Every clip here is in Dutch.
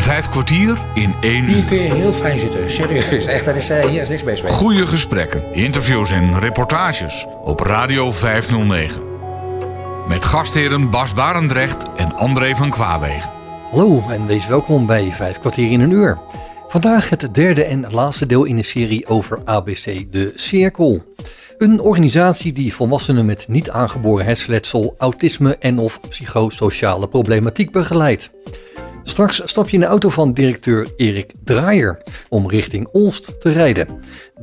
Vijf kwartier in één Hier uur. kun je heel fijn zitten. Serieus. Echt, dat is, eh, hier is niks mee. Goede gesprekken, interviews en reportages op Radio 509. Met gastheren Bas Barendrecht en André van Kwaabegen. Hallo en wees welkom bij 5 kwartier in een uur. Vandaag het derde en laatste deel in de serie over ABC De Cirkel. Een organisatie die volwassenen met niet aangeboren hersenletsel, autisme en of psychosociale problematiek begeleidt. Straks stap je in de auto van directeur Erik Draaier om richting Olst te rijden.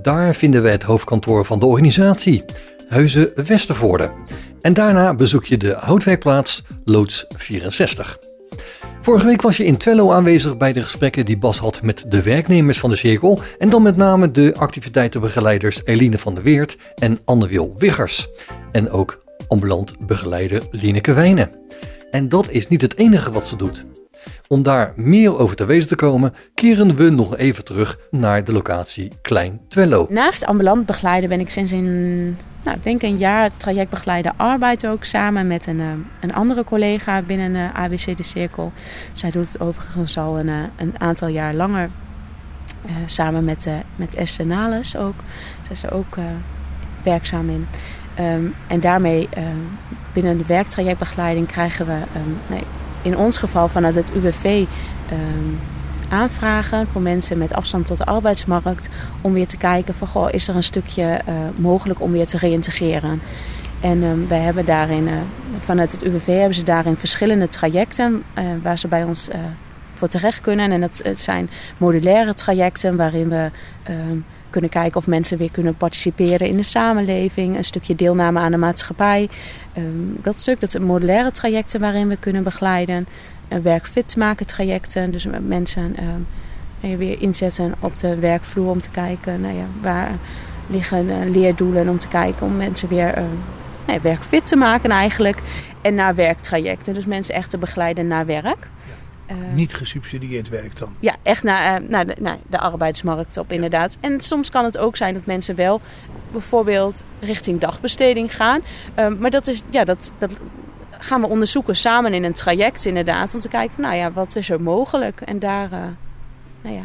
Daar vinden we het hoofdkantoor van de organisatie, Huizen Westervoorde. En daarna bezoek je de houtwerkplaats Loods 64. Vorige week was je in Twello aanwezig bij de gesprekken die Bas had met de werknemers van de cirkel. En dan met name de activiteitenbegeleiders Eline van der Weert en Anne-Wil Wiggers. En ook ambulant begeleider Lineke Wijnen. En dat is niet het enige wat ze doet. Om daar meer over te weten te komen, keren we nog even terug naar de locatie Klein Twello. Naast ambulant begeleiden ben ik sinds een, nou, denk een jaar traject begeleiden arbeid ook samen met een, eh, een andere collega binnen uh, ABC De Cirkel. Zij doet het overigens al een, uh, een aantal jaar langer. Samen met, uh, met Esther Nales ook. Zij is er ook werkzaam in. Um, en daarmee binnen de werktrajectbegeleiding krijgen we um, nee, in ons geval vanuit het UWV um, aanvragen voor mensen met afstand tot de arbeidsmarkt. Om weer te kijken van goh, is er een stukje uh, mogelijk om weer te reïntegreren. En um, wij hebben daarin, uh, vanuit het UWV hebben ze daarin verschillende trajecten uh, waar ze bij ons voor terecht kunnen. En dat zijn modulaire trajecten waarin we um, kunnen kijken of mensen weer kunnen participeren in de samenleving. Een stukje deelname aan de maatschappij. Um, dat stuk, dat zijn modulaire trajecten waarin we kunnen begeleiden. Werkfit maken trajecten. Dus mensen uh, weer inzetten op de werkvloer om te kijken nou ja, waar liggen uh, leerdoelen. Om te kijken om mensen weer nou ja, werkfit te maken eigenlijk. En naar werktrajecten. Dus mensen echt te begeleiden naar werk. Uh, niet gesubsidieerd werk dan? Ja, echt naar, uh, naar, de, naar de arbeidsmarkt op inderdaad. En soms kan het ook zijn dat mensen wel bijvoorbeeld richting dagbesteding gaan. Uh, maar dat, is, ja, dat, dat gaan we onderzoeken samen in een traject inderdaad. Om te kijken van, nou ja, wat is er mogelijk? En daar, uh, nou ja,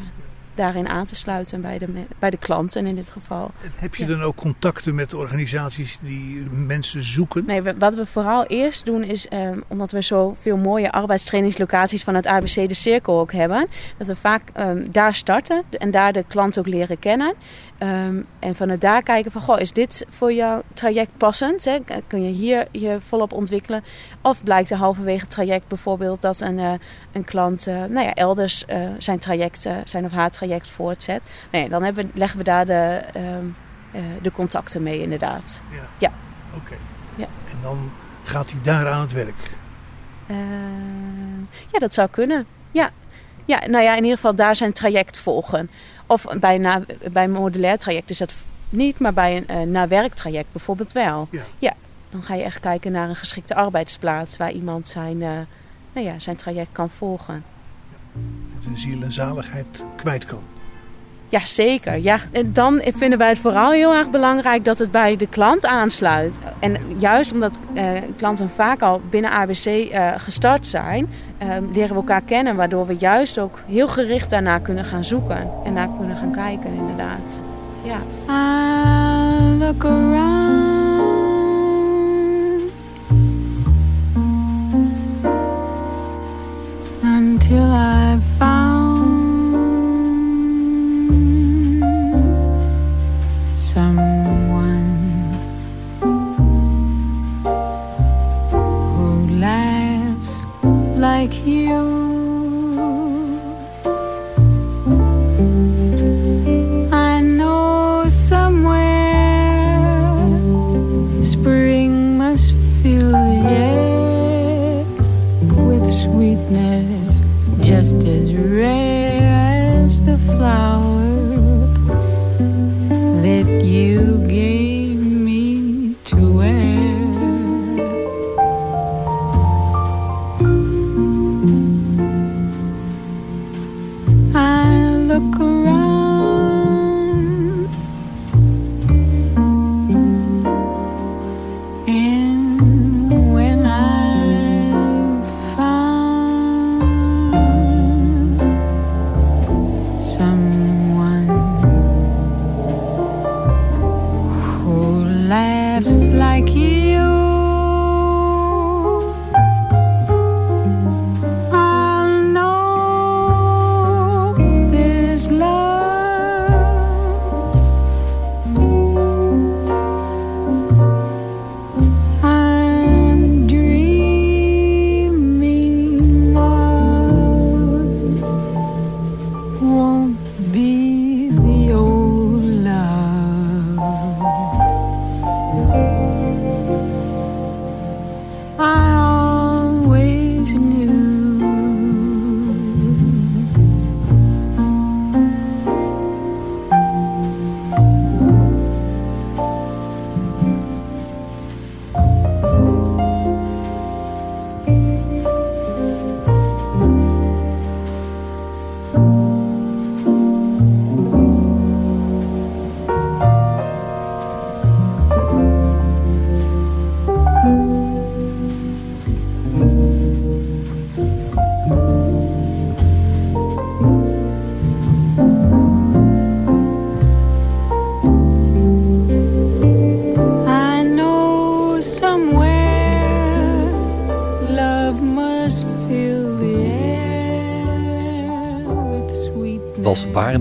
daarin aan te sluiten bij de, bij de klanten in dit geval. Heb je ja. dan ook contacten met organisaties die mensen zoeken? Nee, wat we vooral eerst doen is, um, omdat we zoveel mooie arbeidstrainingslocaties van het ABC De Cirkel ook hebben, dat we vaak um, daar starten en daar de klant ook leren kennen. Um, en vanuit daar kijken van, goh, is dit voor jouw traject passend? Hè? Kun je hier je volop ontwikkelen? Of blijkt er halverwege het traject bijvoorbeeld dat een, uh, een klant uh, nou ja, elders uh, zijn traject, zijn of haar traject voortzet? Nee, dan hebben, leggen we daar de, um, de contacten mee inderdaad. Ja. ja. Oké. Okay. Ja. En dan gaat hij daar aan het werk? Ehm, ja, dat zou kunnen. Ja. ja, nou ja, in ieder geval daar zijn traject volgen. Of bij, na, bij een modulair traject is dat niet, maar bij een uh, na-werktraject bijvoorbeeld wel. Ja. ja. Dan ga je echt kijken naar een geschikte arbeidsplaats waar iemand zijn, uh, nou ja, zijn traject kan volgen. Zijn ziel en zaligheid kwijt kan. Ja, zeker. Ja. En dan vinden wij het vooral heel erg belangrijk dat het bij de klant aansluit. En juist omdat uh, klanten vaak al binnen ABC uh, gestart zijn, uh, leren we elkaar kennen. Waardoor we juist ook heel gericht daarna kunnen gaan zoeken. En naar kunnen gaan kijken, inderdaad. Ja. I look around Until I found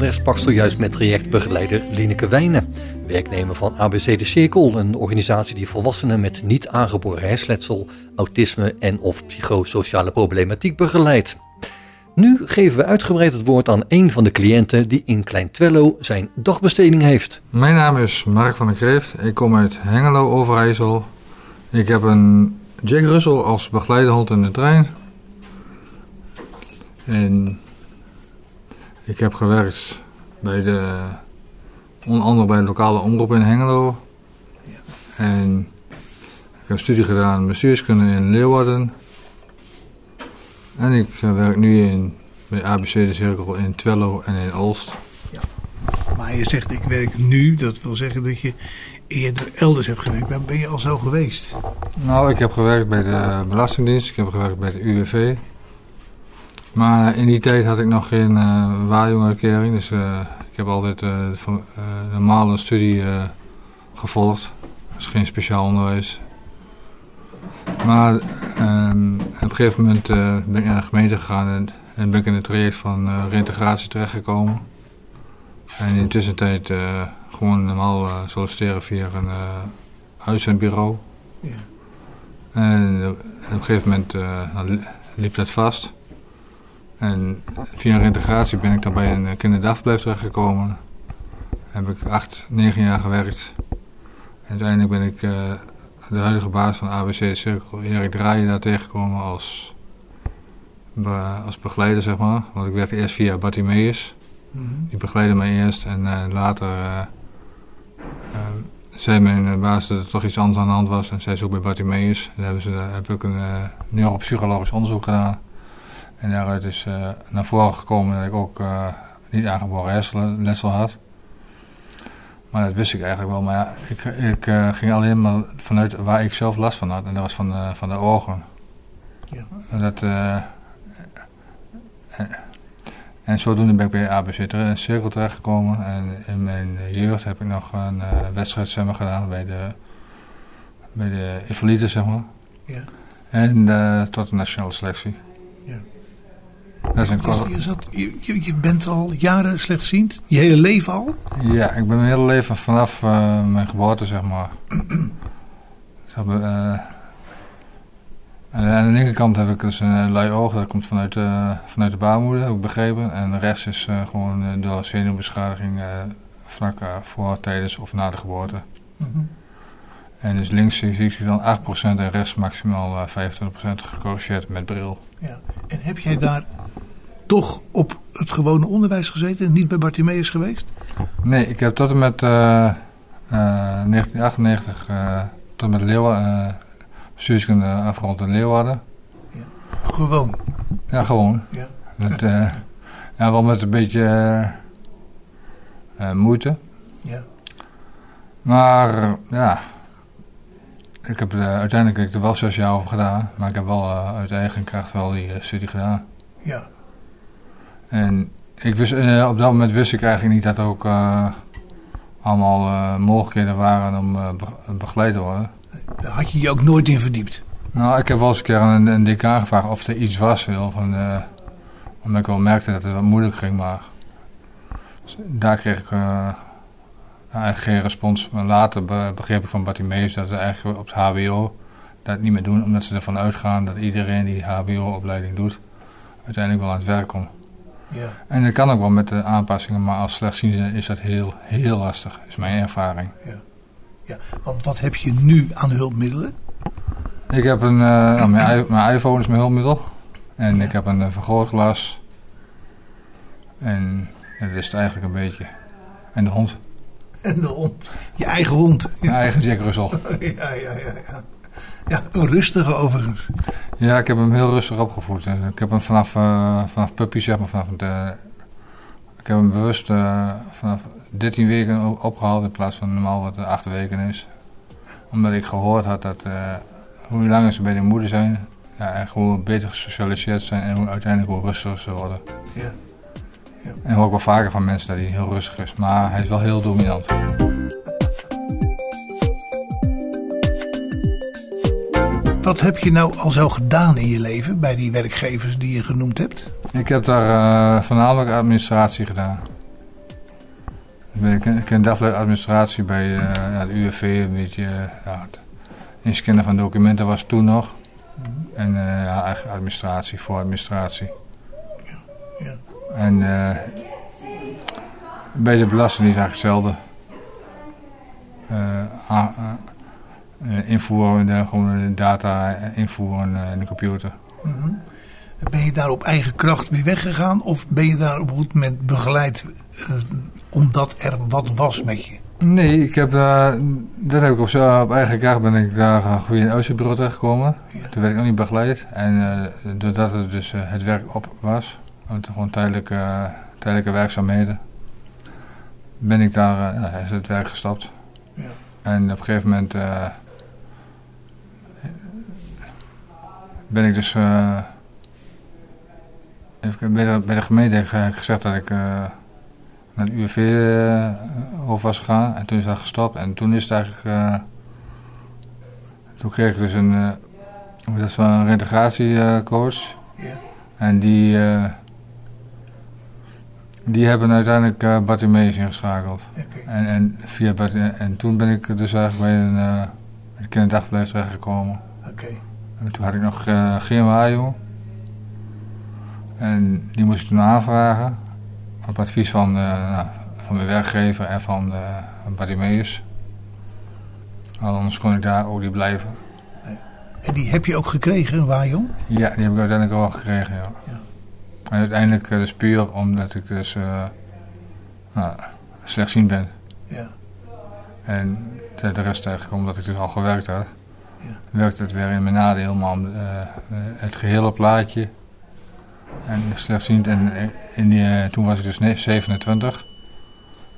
Barendrecht sprak zojuist met trajectbegeleider Lineke Wijnen, werknemer van ABC De Cirkel, een organisatie die volwassenen met niet aangeboren hersenletsel, autisme en of psychosociale problematiek begeleidt. Nu geven we uitgebreid het woord aan een van de cliënten die in Klein Twello zijn dagbesteding heeft. Mijn naam is Mark van der Kreeft. Ik kom uit Hengelo, Overijssel. Ik heb een Jack Russell als begeleiderhond in de trein. En ik heb gewerkt bij de, onder andere bij de lokale omroep in Hengelo. En ik heb studie gedaan bestuurskunde in Leeuwarden. En ik eh, werk nu in, bij ABC de Cirkel in Twello en in Olst. Maar je zegt ik werk nu, dat wil zeggen dat je eerder elders hebt gewerkt. Ben je al zo geweest? Nou, ik heb gewerkt bij de Belastingdienst, ik heb gewerkt bij de UWV. Maar in die tijd had ik nog geen uh, dus uh, ik heb altijd uh, van- eh, normale studie eh, gevolgd. Dus geen speciaal onderwijs. Maar ehm, op een gegeven moment eh, ben ik naar de gemeente gegaan en, en ben ik in het traject van eh, reintegratie terechtgekomen. En in de tussentijd eh, gewoon normaal eh, solliciteren via een eh uitzendbureau. Ja. En, eh, en op een gegeven moment eh, nou, li- liep dat vast. En via een reintegratie ben ik dan bij een eh, kinderdagverblijf terechtgekomen. Heb ik acht, negen jaar gewerkt. En uiteindelijk ben ik eh, de huidige baas van ABC de Cirkel, Erik Draaien, daar tegengekomen als, be- als begeleider, zeg maar. Want ik werkte eerst via Bartimeus. Mhm. Die begeleidde mij eerst en eh, later eh, eh, zei mijn baas dat er toch iets anders aan de hand was. En zij zoek bij Bartimeus. Daar hebben ze, daar heb ik een neuropsychologisch onderzoek gedaan. En daaruit is eh, naar voren gekomen dat ik ook eh, niet aangeboren hersenletsel had. Maar dat wist ik eigenlijk wel. Maar ja, ik, ik eh, ging alleen maar vanuit waar ik zelf last van had. En dat was van, van de ogen. Ja. En Dat, en, en zodoende ben ik bij ABC tere- Cirkel terechtgekomen. En in mijn jeugd heb ik nog een wedstrijd zeg maar, gedaan bij de, bij de invaliden, zeg maar. Ja. En tot de nationale selectie. Dat is een Je, kort- je, zat, je, je- je bent al jaren slechtziend? Je hele leven al? Ja, ik ben mijn hele leven vanaf eh, mijn geboorte, zeg maar. Heb, eh, en aan de linkerkant heb ik dus een eh, lui oog, dat komt vanuit, de vanuit de baarmoeder, heb ik begrepen. En rechts is gewoon door zenuwbeschadiging vlak voor, tijdens of na de geboorte. Mhm. En dus links zie ik dan 8% en rechts maximaal eh, 25% gecorrigeerd met bril. Ja. En heb jij daar toch op het gewone onderwijs gezeten en niet bij Bartimeus geweest? Nee, ik heb tot en met eh, eh, 1998 eh, tot en met Leeuwarden, bestuurskunde afgerond in Leeuwarden. Gewoon. Ja, gewoon. Ja. Met, eh, ja, wel met een beetje eh, eh, moeite. Ja. Maar eh, ja, ik heb er uiteindelijk heb ik er wel zes jaar over gedaan. Maar ik heb wel eh, uit eigen kracht wel die eh, studie gedaan. Ja. En ik wist, op dat moment wist ik eigenlijk niet dat er ook allemaal mogelijkheden waren om be- begeleid te worden. Daar had je je ook nooit in verdiept. Nou, ik heb wel eens een keer aan een, een decaan gevraagd of er iets was. Wel, van, omdat ik wel merkte dat het wat moeilijk ging, maar daar kreeg ik eigenlijk geen respons. Maar later be- begreep ik van Bartimeus dat ze eigenlijk op het HBO dat niet meer doen, omdat ze ervan uitgaan dat iedereen die HBO-opleiding doet, uiteindelijk wel aan het werk komt. Ja. En dat kan ook wel met de aanpassingen, maar als slechtziende is dat heel, heel lastig, is mijn ervaring. ja. Want wat heb je nu aan hulpmiddelen? Ik heb een, eh, nou, mijn, iPhone is mijn hulpmiddel. En ik heb een eh, vergrootglas. En ja, dat is het eigenlijk een beetje. En de hond. En de hond. Je eigen hond. Mijn eigen Jack Russell. Ja, ja, ja. Ja, ja een rustige overigens. Ja, ik heb hem heel rustig opgevoed. En Ik heb hem vanaf, eh, vanaf puppy, zeg maar, vanaf de... Ik heb hem bewust eh, vanaf 13 weken opgehaald in plaats van normaal wat 8 weken is. Omdat ik gehoord had dat eh, hoe langer ze bij de moeder zijn, ja, en hoe beter gesocialiseerd zijn en hoe uiteindelijk hoe rustiger ze worden. Ja. En hoor ik wel vaker van mensen dat hij heel rustig is, maar hij is wel heel dominant. Wat heb je nou al zo gedaan in je leven bij die werkgevers die je genoemd hebt? Ik heb daar uh, voornamelijk administratie gedaan. Ik ken, ken dagelijks administratie bij uh, ja, de UWV, een beetje ja, het inscannen van documenten was toen nog. En uh, ja, eigenlijk administratie, voor administratie. Ja, ja. En bij de Belastingdienst eigenlijk hetzelfde. Uh, invoeren, de, gewoon data invoeren in de computer. Mm -hmm. Ben je daar op eigen kracht weer weggegaan? Of ben je daar op een goed moment begeleid uh, omdat er wat was met je? Nee, ik heb, uh, dat heb ik op, zo, op eigen kracht ben ik daar een goede Oosterbureau terechtgekomen. Ja. Toen werd ik nog niet begeleid. En doordat het dus het werk op was, gewoon tijdelijke, tijdelijke werkzaamheden, ben ik daar, is het werk gestapt. Ja. En op een gegeven moment uh, ben ik dus even bij, de, bij de gemeente gezegd dat ik uh, naar de UWV over was gegaan. En toen is dat gestopt. En toen is het eigenlijk... toen kreeg ik dus een, dat is een reintegratiecoach. Ja. En die... Die hebben uiteindelijk uh, Bartimeus ingeschakeld. Okay. En, en, via en toen ben ik dus eigenlijk bij een, uh, een kinderdagverblijf terechtgekomen. Okay. En toen had ik nog uh, geen Wajo. En die moest ik toen aanvragen. Op advies van, nou, van mijn werkgever en van Bartimeus. Anders kon ik daar ook niet blijven. En die heb je ook gekregen, een Wajo? Ja, die heb ik uiteindelijk wel gekregen, ja. En uiteindelijk uh, dus puur omdat ik dus uh, nou, slechtziend ben. Ja. En de, de rest eigenlijk omdat ik dus al gewerkt had. Ja. Werkte het weer in mijn nadeel, maar om, uh, het gehele plaatje. En slechtziend. En in die, toen was ik dus 27.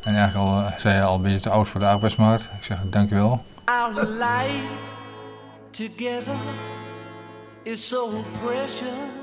En eigenlijk al, zei hij al een beetje te oud voor de arbeidsmarkt. Ik zeg dankjewel. Our life together is so precious.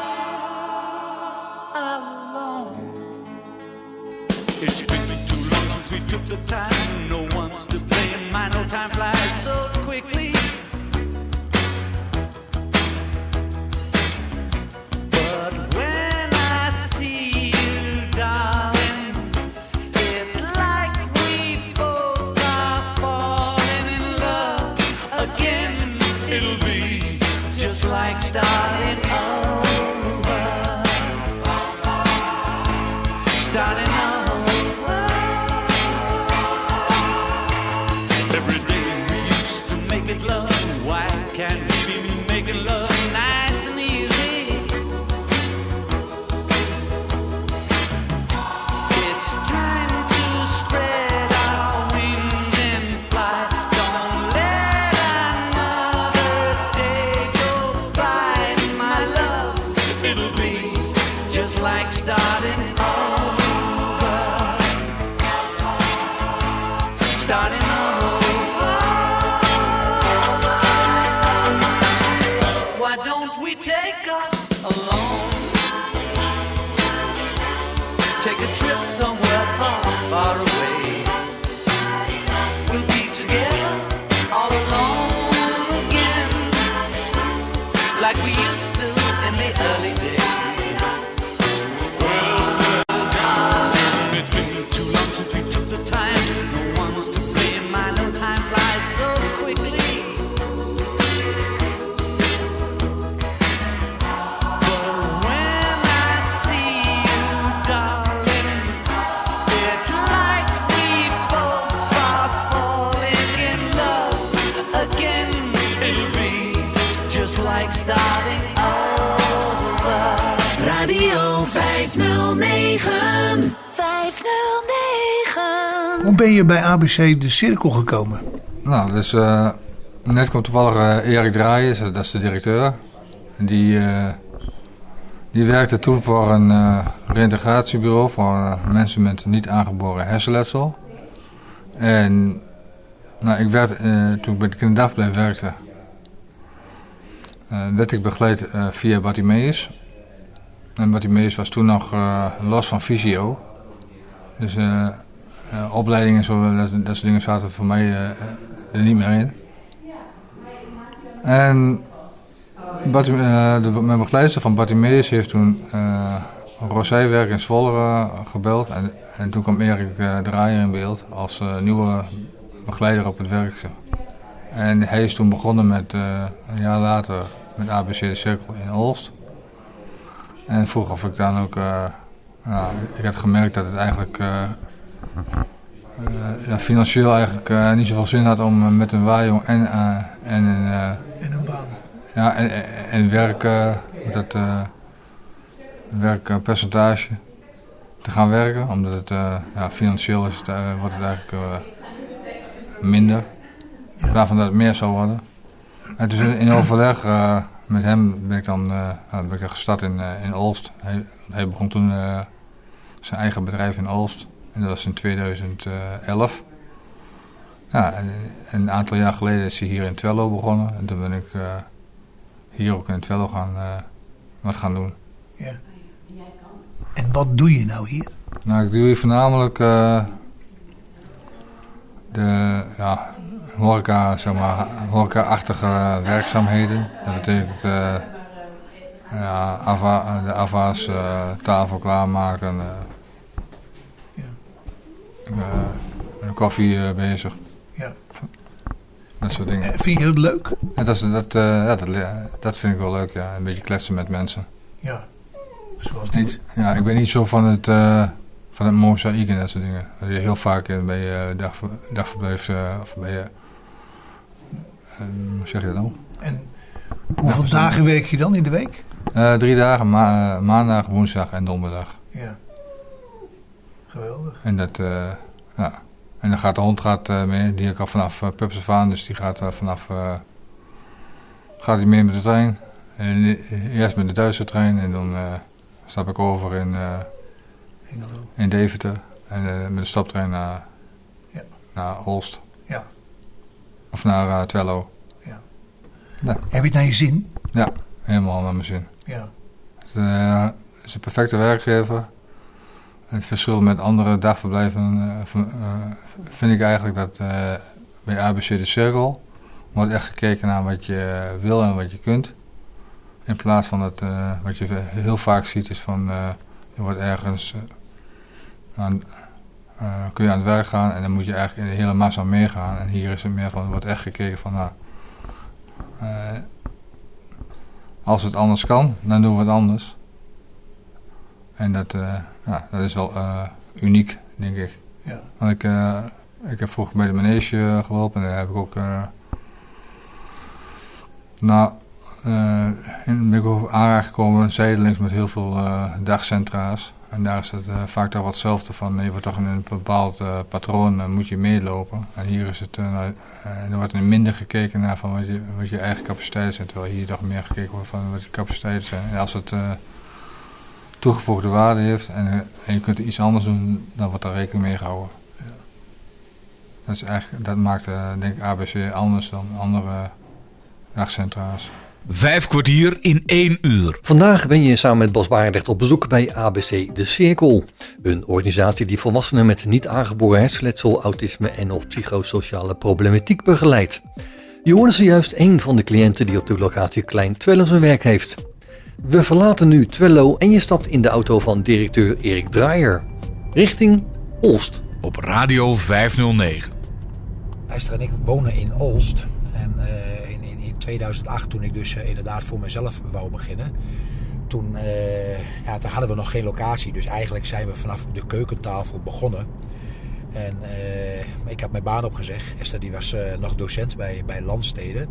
took the time. No one's to blame. My no time Hoe ben je bij ABC de Cirkel gekomen? Nou, dus net kwam toevallig uh, Erik Draaien, dat is de directeur. Die, uh, Die werkte toen voor een reïntegratiebureau voor mensen met niet aangeboren hersenletsel. En nou, ik werd, toen ik bij de kinderdagverblijf werkte, werd ik begeleid via Bartimeus. En Bartimeus was toen nog los van Visio. Dus opleidingen en zo, dat, dat soort dingen zaten voor mij er niet meer in. En Bartim, uh, de, mijn begeleider van Bartimeus heeft toen uh, Rosijwerk in Zwolle uh, gebeld. En, en, toen kwam Erik uh, Draaier in beeld als nieuwe begeleider op het werk. En hij is toen begonnen met een jaar later met ABC de Cirkel in Olst. En vroeg of ik dan ook... nou, ik had gemerkt dat het eigenlijk... ja, financieel eigenlijk niet zoveel zin had om met een waaijong en, en een... in een baan ja, en, en werk, uh, dat uh, werkpercentage te gaan werken. Omdat het uh, ja, financieel is het, wordt het eigenlijk minder. In plaats van dat het meer zou worden. En dus in, in overleg met hem ben ik dan ben ik gestart in, in Olst. Hij, hij begon toen zijn eigen bedrijf in Olst. En dat was in 2011. Ja, en, en, een aantal jaar geleden is hij hier in Twello begonnen. En toen ben ik hier ook in Twello gaan, uh, wat gaan doen. Ja. En wat doe je nou hier? Nou, ik doe hier voornamelijk uh, de ja, horeca, zeg maar, horeca-achtige werkzaamheden. Dat betekent uh, ja, ava, de ava's, tafel klaarmaken, ja. koffie bezig. Ja. Dat soort dingen. Vind je dat leuk? Ja, dat, dat, uh, ja, dat, dat vind ik wel leuk, ja. Een beetje kletsen met mensen. Ja. Zoals niet, ja, ik ben niet zo van het, uh, van het mozaïek en dat soort dingen. Dat je heel vaak bij je dag, dagverblijf of bij je... hoe zeg je dat nou? En hoeveel dagen werk je dan in de week? drie dagen, ma maandag, woensdag en donderdag. Ja. Geweldig. En dat, ja... En dan gaat de hond gaat, uh, mee, die ik al vanaf uh, Pups af aan, dus die gaat vanaf, gaat hij mee met de trein. En, eerst met de Duitse trein en dan stap ik over in, in Deventer. En met de stoptrein naar, ja. naar Olst. Ja. Of naar Twello. Ja. ja. Heb je het naar je zin? Ja, helemaal naar mijn zin. Ja. Het is een perfecte werkgever. Het verschil met andere dagverblijven uh, vind ik eigenlijk dat uh, bij ABC de Cirkel wordt echt gekeken naar wat je wil en wat je kunt. In plaats van dat wat je heel vaak ziet is van je wordt ergens aan, kun je aan het werk gaan en dan moet je eigenlijk in de hele massa meegaan. En hier is het meer van, er wordt echt gekeken van nou, als het anders kan, dan doen we het anders. En dat, ja, dat is wel uh, uniek, denk ik. Ja. Want ik, uh, ik heb vroeger bij de manege gelopen en daar heb ik ook... nou, in ben ik ook aangekomen zijdelings met heel veel dagcentra's. En daar is het vaak toch wat hetzelfde van, je wordt toch in een bepaald patroon moet je meelopen. En hier is het, nou, er wordt er minder gekeken naar van wat je, wat je eigen capaciteiten zijn. Terwijl hier toch meer gekeken wordt van wat je capaciteiten zijn. En als het toegevoegde waarde heeft en, eh, en je kunt iets anders doen, dan wordt daar rekening mee gehouden. Ja. Dat, is eigenlijk, dat maakt uh, denk ik ABC anders dan andere dagcentra's. Vijf kwartier in één uur. Vandaag ben je samen met Bas Barendrecht op bezoek bij ABC De Cirkel. Een organisatie die volwassenen met niet aangeboren hersenletsel, autisme en of psychosociale problematiek begeleidt. Je hoorde zojuist een van de cliënten die op de locatie Klein Twello zijn werk heeft. We verlaten nu Twello en je stapt in de auto van directeur Erik Draaier. Richting Olst. Op Radio 509. Esther en ik wonen in Olst. En uh, in, in, in, 2008, toen ik dus uh, inderdaad voor mezelf wou beginnen... Toen, uh, ja, toen hadden we nog geen locatie. Dus eigenlijk zijn we vanaf de keukentafel begonnen. En ik heb mijn baan opgezegd. Esther die was nog docent bij, bij Landsteden.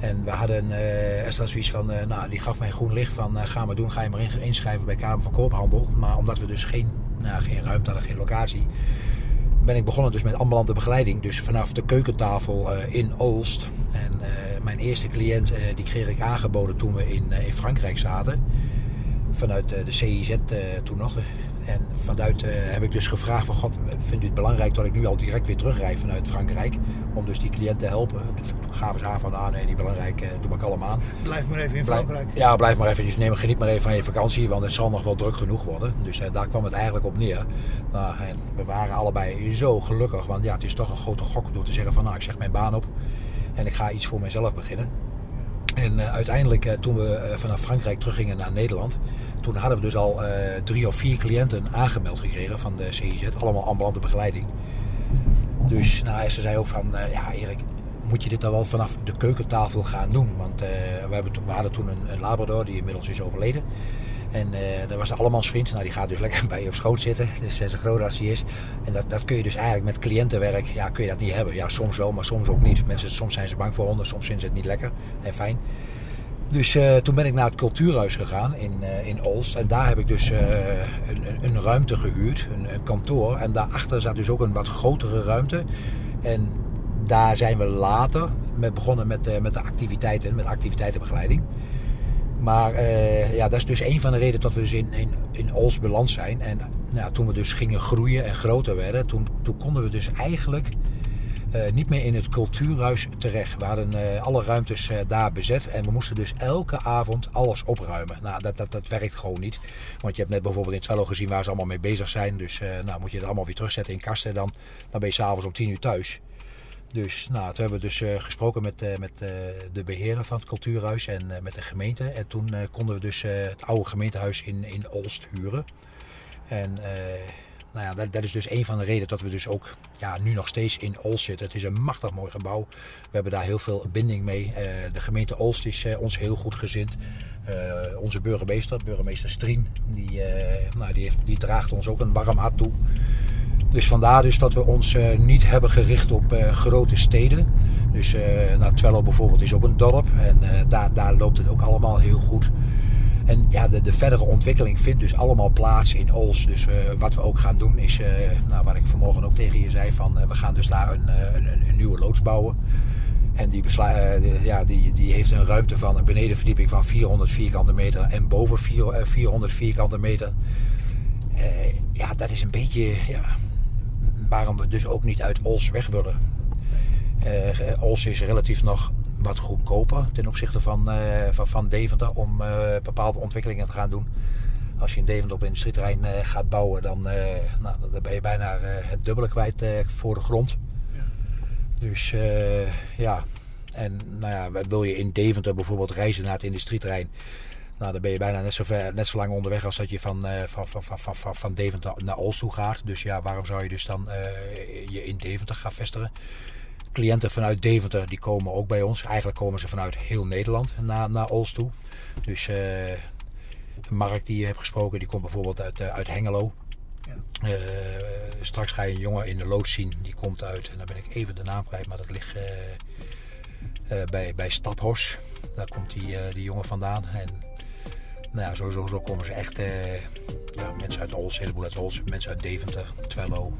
En we hadden uh, Esther zoiets van, uh, nou, die gaf mij groen licht van, uh, ga maar doen, ga je maar inschrijven bij Kamer van Koophandel. Maar omdat we dus geen, nou, geen ruimte hadden, geen locatie, ben ik begonnen dus met ambulante begeleiding. Dus vanaf de keukentafel in Olst. En mijn eerste cliënt, die kreeg ik aangeboden toen we in, in Frankrijk zaten. vanuit eh, de CIZ eh, toen nog. En vanuit eh, heb ik dus gevraagd van God, vindt u het belangrijk dat ik nu al direct weer terugrij vanuit Frankrijk? Om dus die cliënt te helpen. Dus toen gaven ze aan van, ah nee, niet belangrijk, eh, doe maar kalm aan. Blijf maar even in Blijf- Frankrijk. Ja, blijf maar even. Neem, geniet maar even van je vakantie, want het zal nog wel druk genoeg worden. Dus eh, daar kwam het eigenlijk op neer. Nou, en we waren allebei zo gelukkig, want ja, het is toch een grote gok door te zeggen van, nou, ik zeg mijn baan op en ik ga iets voor mezelf beginnen. En eh, uiteindelijk, eh, toen we eh, vanaf Frankrijk teruggingen naar Nederland, toen hadden we dus al drie of vier cliënten aangemeld gekregen van de CIZ, allemaal ambulante begeleiding. Dus nou, ze zei ook van, ja Erik, moet je dit dan wel vanaf de keukentafel gaan doen? Want we, hebben we hadden toen een, een labrador die inmiddels is overleden. En eh dat was de allemansvriend. Nou, die gaat dus lekker bij je op schoot zitten. Dus eh, zo groot als hij is. En dat, dat kun je dus eigenlijk met cliëntenwerk, ja, kun je dat niet hebben. Ja, soms wel, maar soms ook niet. Mensen, soms zijn ze bang voor honden, soms vinden ze het niet lekker en fijn. Dus eh, toen ben ik naar het cultuurhuis gegaan in, eh, in Olst. En daar heb ik dus een, een, ruimte gehuurd, een, kantoor. En daarachter zat dus ook een wat grotere ruimte. En daar zijn we later met begonnen met, met de activiteiten, met activiteitenbegeleiding. Maar eh, ja, dat is dus een van de redenen dat we dus in, in, in beland zijn. En nou, toen we dus gingen groeien en groter werden, toen, toen konden we dus eigenlijk eh, niet meer in het cultuurhuis terecht. We hadden eh, alle ruimtes daar bezet en we moesten dus elke avond alles opruimen. Nou, dat, dat, dat werkt gewoon niet. Want je hebt net bijvoorbeeld in Twello gezien waar ze allemaal mee bezig zijn. Dus nou, moet je het allemaal weer terugzetten in kasten. Dan, dan ben je s'avonds om tien uur thuis. Dus nou, toen hebben we dus eh, gesproken met, eh, met eh, de beheerder van het cultuurhuis en met de gemeente. En toen konden we dus het oude gemeentehuis in, in Olst huren. En nou ja, dat, dat is dus een van de redenen dat we dus ook ja, nu nog steeds in Olst zitten. Het is een machtig mooi gebouw. We hebben daar heel veel binding mee. De gemeente Olst is ons heel goed gezind. Onze burgemeester, burgemeester Strien, die, nou, die, heeft, die draagt ons ook een warm hart toe. Dus vandaar dus dat we ons eh, niet hebben gericht op eh, grote steden. Dus eh nou, Twello bijvoorbeeld is ook een dorp en daar, daar loopt het ook allemaal heel goed. En ja, de, de verdere ontwikkeling vindt dus allemaal plaats in Ols. Dus wat we ook gaan doen is, nou, wat ik vanmorgen ook tegen je zei, van, we gaan dus daar een, een, een, nieuwe loods bouwen. En die, ja, die, die heeft een ruimte van een benedenverdieping van 400 vierkante meter en boven vier- eh, 400 vierkante meter. Ja, dat is een beetje ja, waarom we dus ook niet uit Ols weg willen. Eh Ols is relatief nog wat goedkoper ten opzichte van, eh, van, van Deventer om eh, bepaalde ontwikkelingen te gaan doen. Als je in Deventer op een industrieterrein gaat bouwen, dan, nou, dan ben je bijna het dubbele kwijt voor de grond. Dus eh, ja, en nou ja, wil je in Deventer bijvoorbeeld reizen naar het industrieterrein? Nou, dan ben je bijna net zo, ver, net zo lang onderweg als dat je van, eh, van, van, van, van, van, Deventer naar Olst toe gaat. Dus ja, waarom zou je dus dan eh, je in Deventer gaan vestigen? Cliënten vanuit Deventer die komen ook bij ons. Eigenlijk komen ze vanuit heel Nederland naar, naar toe. Dus eh Mark die je hebt gesproken, die komt bijvoorbeeld uit, uit Hengelo. Eh, straks ga je een jongen in de loods zien, die komt uit, en dan ben ik even de naam kwijt, maar dat ligt bij, bij Staphos. Daar komt die, die jongen vandaan. En nou ja, sowieso zo komen ze echt, eh, ja, mensen uit Ols, een heleboel uit Ols, mensen uit Deventer, Twello.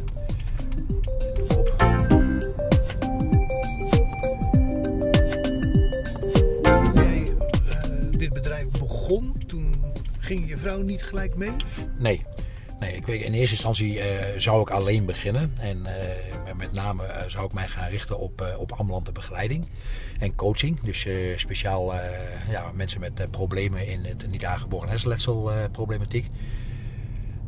Toen jij eh, dit bedrijf begon, toen ging je vrouw niet gelijk mee? Nee. Nee, ik weet, in eerste instantie eh, zou ik alleen beginnen. En eh, met- name eh, zou ik mij gaan richten op, op ambulante begeleiding en coaching. Dus speciaal ja, mensen met problemen in het niet aangeboren hersenletsel eh, problematiek.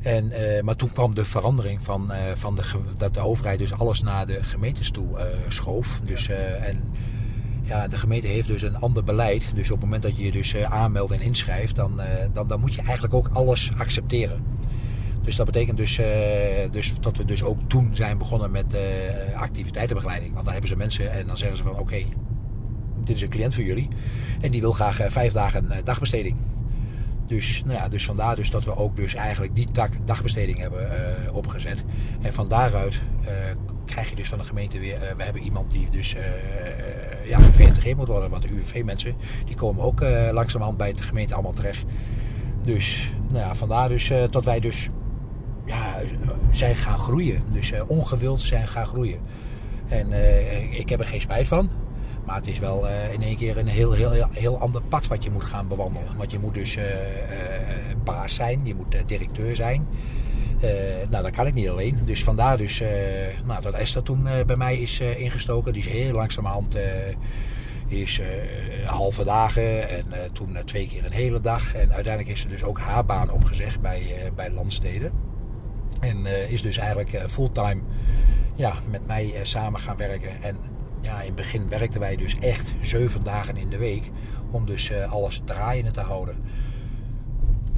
En, maar toen kwam de verandering van, van de, dat de overheid dus alles naar de gemeentes toe schoof. Dus, en ja, de gemeente heeft dus een ander beleid. Dus op het moment dat je je dus aanmeldt en inschrijft, dan, dan, dan moet je eigenlijk ook alles accepteren. Dus dat betekent dus, eh, dus dat we dus ook toen zijn begonnen met eh, activiteitenbegeleiding. Want dan hebben ze mensen en dan zeggen ze van oké, dit is een cliënt voor jullie. En die wil graag eh, vijf dagen dagbesteding. Dus, nou ja, dus vandaar dus dat we ook dus eigenlijk die tak dagbesteding hebben opgezet. En van daaruit krijg je dus van de gemeente weer... we hebben iemand die dus ja, geïntegreerd moet worden. Want de UWV-mensen die komen ook langzamerhand bij de gemeente allemaal terecht. Dus nou ja, vandaar dus dat wij dus ja, zijn gaan groeien. Dus eh, ongewild zijn gaan groeien. En eh, ik heb er geen spijt van. Maar het is wel eh, in één keer een heel, heel, heel, ander pad wat je moet gaan bewandelen. Want je moet dus baas zijn, je moet directeur zijn. Nou, dat kan ik niet alleen. Dus vandaar dus, nou, dat Esther toen bij mij is ingestoken. Die is heel langzamerhand is halve dagen en toen twee keer een hele dag. En uiteindelijk is ze dus ook haar baan opgezegd bij, bij Landsteden. En eh, is dus eigenlijk eh, fulltime ja, met mij eh, samen gaan werken. En ja, in het begin werkten wij dus echt zeven dagen in de week. Om dus alles draaiende te houden.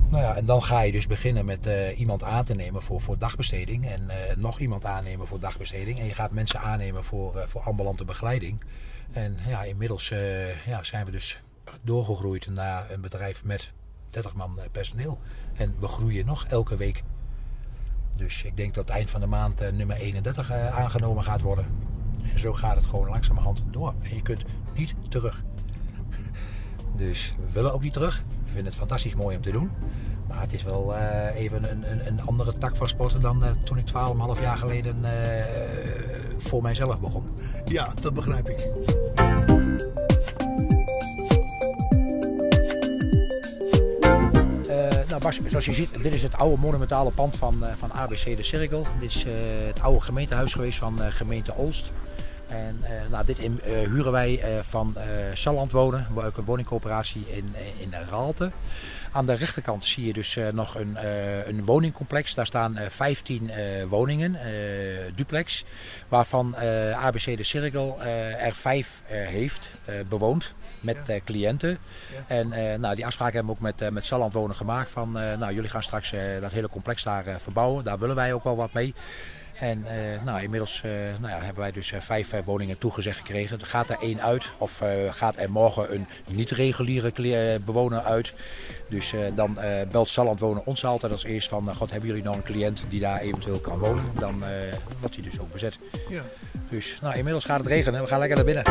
Nou ja, en dan ga je dus beginnen met iemand aan te nemen voor, voor dagbesteding. En nog iemand aannemen voor dagbesteding. En je gaat mensen aannemen voor, voor ambulante begeleiding. En ja, inmiddels ja, zijn we dus doorgegroeid naar een bedrijf met 30 man personeel. En we groeien nog elke week. Dus ik denk dat eind van de maand eh, nummer 31 eh, aangenomen gaat worden. En zo gaat het gewoon langzamerhand door. En je kunt niet terug. Dus we willen ook niet terug. We vinden het fantastisch mooi om te doen. Maar het is wel eh, even een, een, een andere tak van sporten dan toen ik 12,5 jaar geleden voor mijzelf begon. Ja, dat begrijp ik. Nou Bas, zoals je ziet, dit is het oude monumentale pand van, eh, van ABC De Cirkel. Dit is eh, het oude gemeentehuis geweest van eh, gemeente Olst. En nou, dit huren wij van Salland Wonen, een woningcoöperatie in, in Raalte. Aan de rechterkant zie je dus eh, nog een, eh, een woningcomplex. Daar staan eh 15 eh, woningen, duplex, waarvan ABC De Cirkel er vijf heeft bewoond met cliënten. En nou, die afspraken hebben we ook met, met Salland Wonen gemaakt van, nou, jullie gaan straks dat hele complex daar verbouwen. Daar willen wij ook wel wat mee. En eh, nou, inmiddels eh, nou ja, hebben wij dus eh, vijf woningen toegezegd gekregen. Er gaat er één uit of eh, gaat er morgen een niet-reguliere bewoner uit. Dus eh, dan eh, belt Salland Wonen ons altijd als eerst van... God, hebben jullie nog een cliënt die daar eventueel kan wonen? Dan eh, wordt die dus ook bezet. Ja. Dus nou, inmiddels gaat het regenen. We gaan lekker naar binnen.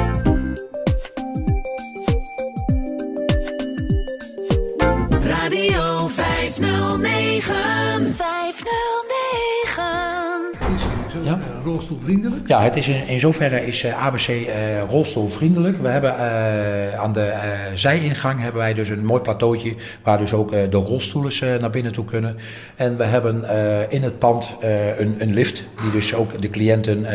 Radio 509. 509. Zo Ja. eh, rolstoelvriendelijk. Ja, het is in, in zoverre is eh, ABC eh, rolstoelvriendelijk. We hebben aan de zijingang hebben wij dus een mooi plateautje waar dus ook de rolstoelen eh, naar binnen toe kunnen. En we hebben in het pand een, een lift die dus ook de cliënten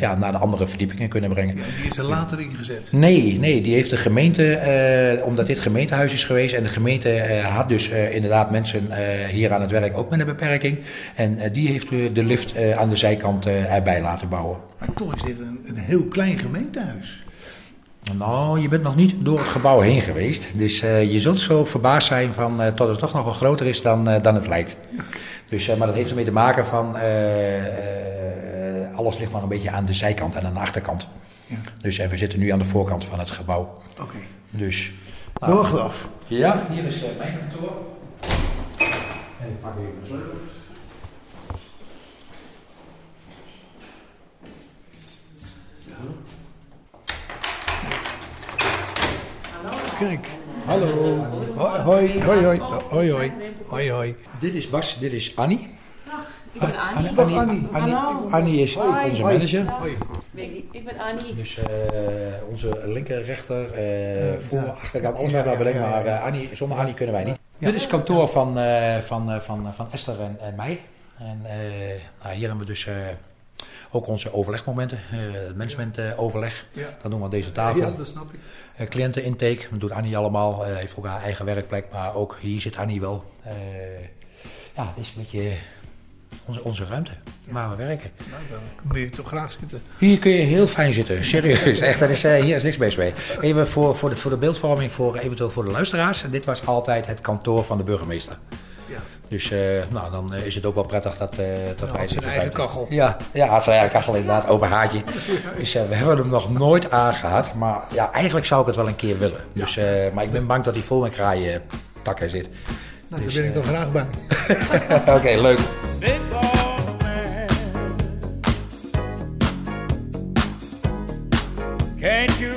ja, naar de andere verdiepingen kunnen brengen. Ja, die is er later ingezet. Nee, nee, die heeft de gemeente, omdat dit gemeentehuis is geweest en de gemeente had dus inderdaad mensen hier aan het werk ook met een beperking. En die heeft de lift aan de zijkant eh, erbij laten bouwen. Maar toch is dit een, een heel klein gemeentehuis. Nou, je bent nog niet door het gebouw heen geweest. Dus eh, je zult zo verbaasd zijn van, eh, tot het toch nog wel groter is dan, dan het lijkt. Dus, maar dat heeft ermee te maken van... alles ligt nog een beetje aan de zijkant en aan de achterkant. Ja. Dus en we zitten nu aan de voorkant van het gebouw. Oké. Dus... Wachten af. Ja, hier is mijn kantoor. En ik pak even de sleutel. Kijk. Hallo. Hoi, hoi, hoi, hoi, hoi, hoi, hoi. Dit is Bas, dit is Annie. Ik ben Annie. Dag Annie. Annie, Hallo. Annie is Hoi. onze manager. Hoi. Ik ben Annie. Dus eh, onze linker, rechter, eh voor, ja. achterkant, alles wat we bedenken. Maar eh, Annie, zonder Annie kunnen wij niet. Ja. Dit is het kantoor van, eh, van, eh, van, van Esther en, en mij. En eh, nou, hier hebben we dus eh, ook onze overlegmomenten. eh het managementoverleg. Ja. Dat doen we aan deze tafel. Ja, dat snap ik. Eh, cliëntenintake, dat doet Annie allemaal. Eh, heeft ook haar eigen werkplek, maar ook hier zit Annie wel. Eh, ja, het is een beetje onze, onze ruimte waar we werken. Nou, dan moet je toch graag zitten. Hier kun je heel fijn zitten, serieus. Echt, dat is, eh, hier is niks mis mee. Even voor, voor, de, voor de beeldvorming, voor, eventueel voor de luisteraars. Dit was altijd het kantoor van de burgemeester. Dus eh, nou, dan eh, is het ook wel prettig dat, eh dat wij... had zijn eigen kachel. Ja, ja, had zijn eigen kachel inderdaad, open haartje. Dus eh, we hebben hem nog nooit aangehad. Maar ja, eigenlijk zou ik het wel een keer willen. Dus, eh, maar ik ben bang dat hij vol met kraaien takken zit. Nou, Dus, daar ben ik dan graag bij. Oké, leuk. Can't you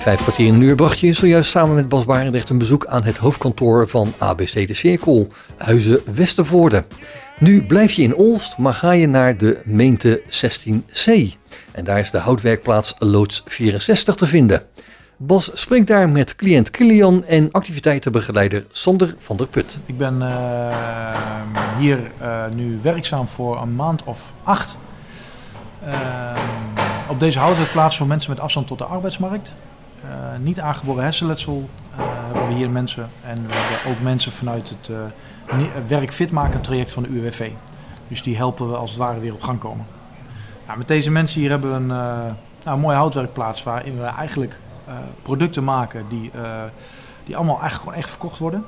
Vijf kwartier in een uur bracht je zojuist samen met Bas Barendrecht een bezoek aan het hoofdkantoor van ABC De Cirkel, Huizen Westervoorde. Nu blijf je in Olst, maar ga je naar de Meente 16C. En daar is de houtwerkplaats Loods 64 te vinden. Bas spreekt daar met cliënt Kilian en activiteitenbegeleider Sander van der Put. Ik ben eh, hier eh, nu werkzaam voor een maand of acht. Eh, op deze houtwerkplaats voor mensen met afstand tot de arbeidsmarkt. Eh, niet aangeboren hersenletsel eh, hebben we hier mensen. En we hebben ook mensen vanuit het eh, werk fit maken traject van de UWV. Dus die helpen we als het ware weer op gang komen. Nou, met deze mensen hier hebben we een, nou, een mooie houtwerkplaats waarin we eigenlijk producten maken die, die allemaal eigenlijk gewoon echt verkocht worden.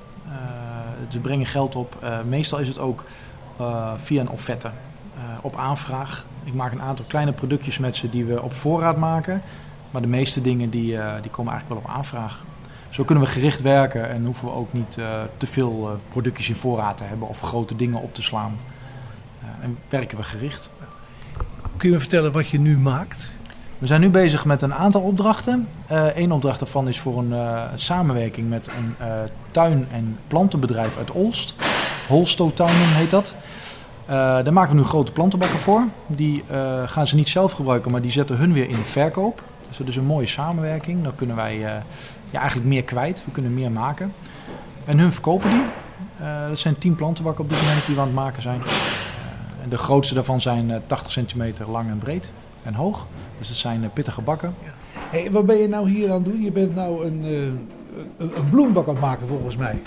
Ze brengen geld op. Meestal is het ook via een offerte. op aanvraag. Ik maak een aantal kleine productjes met ze die we op voorraad maken. Maar de meeste dingen die, eh, die komen eigenlijk wel op aanvraag. Zo kunnen we gericht werken en hoeven we ook niet eh, te veel eh, productjes in voorraad te hebben of grote dingen op te slaan. En werken we gericht. Kun je me vertellen wat je nu maakt? We zijn nu bezig met een aantal opdrachten. Eén opdracht daarvan is voor een samenwerking met een tuin- en plantenbedrijf uit Olst. Holsto Tuinen heet dat. Daar maken we nu grote plantenbakken voor. Die gaan ze niet zelf gebruiken, maar die zetten hun weer in de verkoop. Dus dat is een mooie samenwerking. Dan kunnen wij eh, ja, eigenlijk meer kwijt. We kunnen meer maken. En hun verkopen die. Eh, dat zijn 10 plantenbakken op dit moment die we aan het maken zijn. Eh, en de grootste daarvan zijn eh, 80 centimeter lang en breed en hoog. Dus het zijn pittige bakken. Hey, wat ben je nou hier aan het doen? Je bent nou een, eh, een, een bloembak aan het maken volgens mij.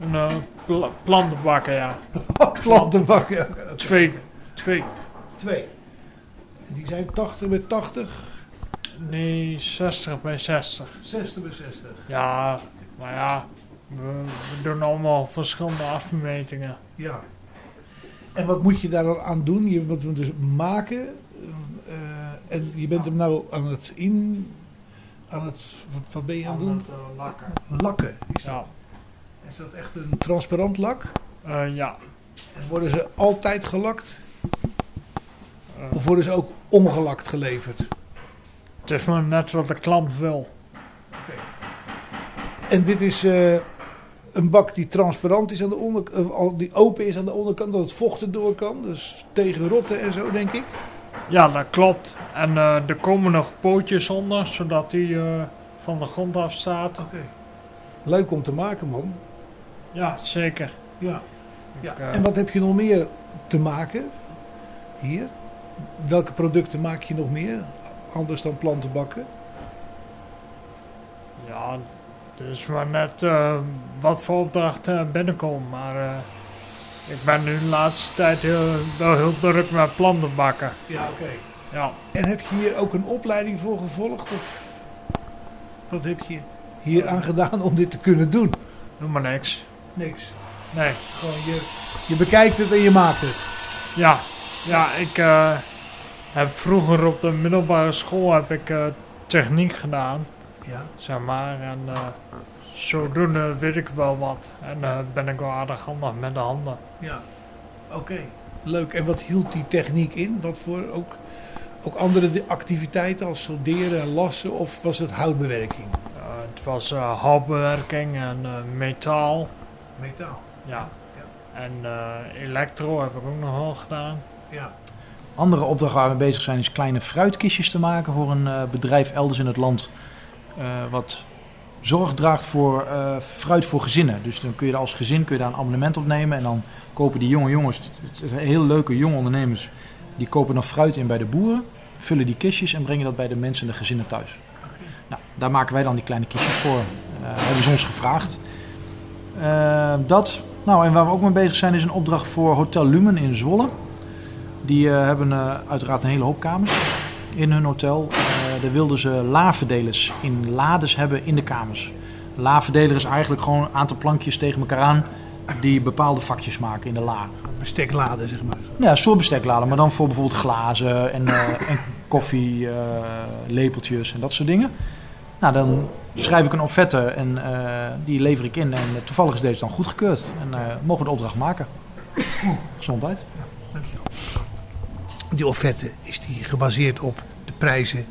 Een eh, pla- plantenbakken, ja. Plantenbak, ja. Twee. Twee. Twee. En Die zijn 80 bij 80, Nee, 60 bij 60. 60 bij 60. Ja, maar ja. We, we doen allemaal verschillende afmetingen. Ja. En wat moet je daar dan aan doen? Je moet hem dus maken. eh, en je bent hem nou aan het in... Aan het, wat, wat ben je aan het doen? Eh, lakken. Lakken. Is dat, Ja. is dat echt een transparant lak? Eh, ja. En worden ze altijd gelakt? Eh, Of worden ze ook ongelakt geleverd? Het is maar net wat de klant wil. En dit is eh, een bak die transparant is aan de onderkant, al die open is aan de onderkant, dat het vocht er door kan. Dus tegen rotten en zo, denk ik. Ja, dat klopt. En eh, er komen nog pootjes onder, zodat hij eh, van de grond af staat. Oké. Leuk om te maken, man. Ja, zeker. Ja. ja. Ik, eh, En wat heb je nog meer te maken hier? Welke producten maak je nog meer? Anders dan plantenbakken? Ja, dus maar net eh, wat voor opdrachten er binnenkomen. Maar eh, ik ben nu de laatste tijd heel, wel heel druk met planten bakken. Ja, oké. Ja, En heb je hier ook een opleiding voor gevolgd? Of wat heb je hier aan gedaan om dit te kunnen doen? doe maar niks. Niks. Nee. Gewoon je, je bekijkt het en je maakt het. Ja, ja ik eh, heb vroeger op de middelbare school heb ik eh, techniek gedaan, Ja. zeg maar. En eh, zodoende weet ik wel wat. En eh, ben ik wel aardig handig met de handen. Ja, oké. Leuk. En wat hield die techniek in? Wat voor ook, ook andere activiteiten als solderen en lassen? Of was het houtbewerking? Het was houtbewerking en metaal. Metaal. Ja. En eh, elektro heb ik ook nog wel gedaan. Ja. Andere opdracht waar we mee bezig zijn is kleine fruitkistjes te maken voor een eh, bedrijf elders in het land. eh, wat zorg draagt voor eh, fruit voor gezinnen. Dus dan kun je als gezin kun je daar een abonnement op nemen. En dan kopen die jonge jongens, het zijn heel leuke jonge ondernemers, die kopen dan fruit in bij de boeren. Vullen die kistjes en brengen dat bij de mensen en de gezinnen thuis. Nou, daar maken wij dan die kleine kistjes voor. Hebben ze ons gevraagd. Dat. Nou, en waar we ook mee bezig zijn is een opdracht voor Hotel Lumen in Zwolle. Die eh, hebben eh, uiteraard een hele hoop kamers in hun hotel. Eh daar wilden ze lavendelers in lades hebben in de kamers. Lavendeler is eigenlijk gewoon een aantal plankjes tegen elkaar aan die bepaalde vakjes maken in de la. Bestekladen, zeg maar. Ja, een soort bestekladen, maar dan voor bijvoorbeeld glazen en, eh en koffielepeltjes en dat soort dingen. Nou, dan schrijf ik een offerte en die lever ik in. En toevallig is deze dan goedgekeurd. En mogen we de opdracht maken. Gezondheid. Dankjewel. Die offerte, is die gebaseerd op de prijzen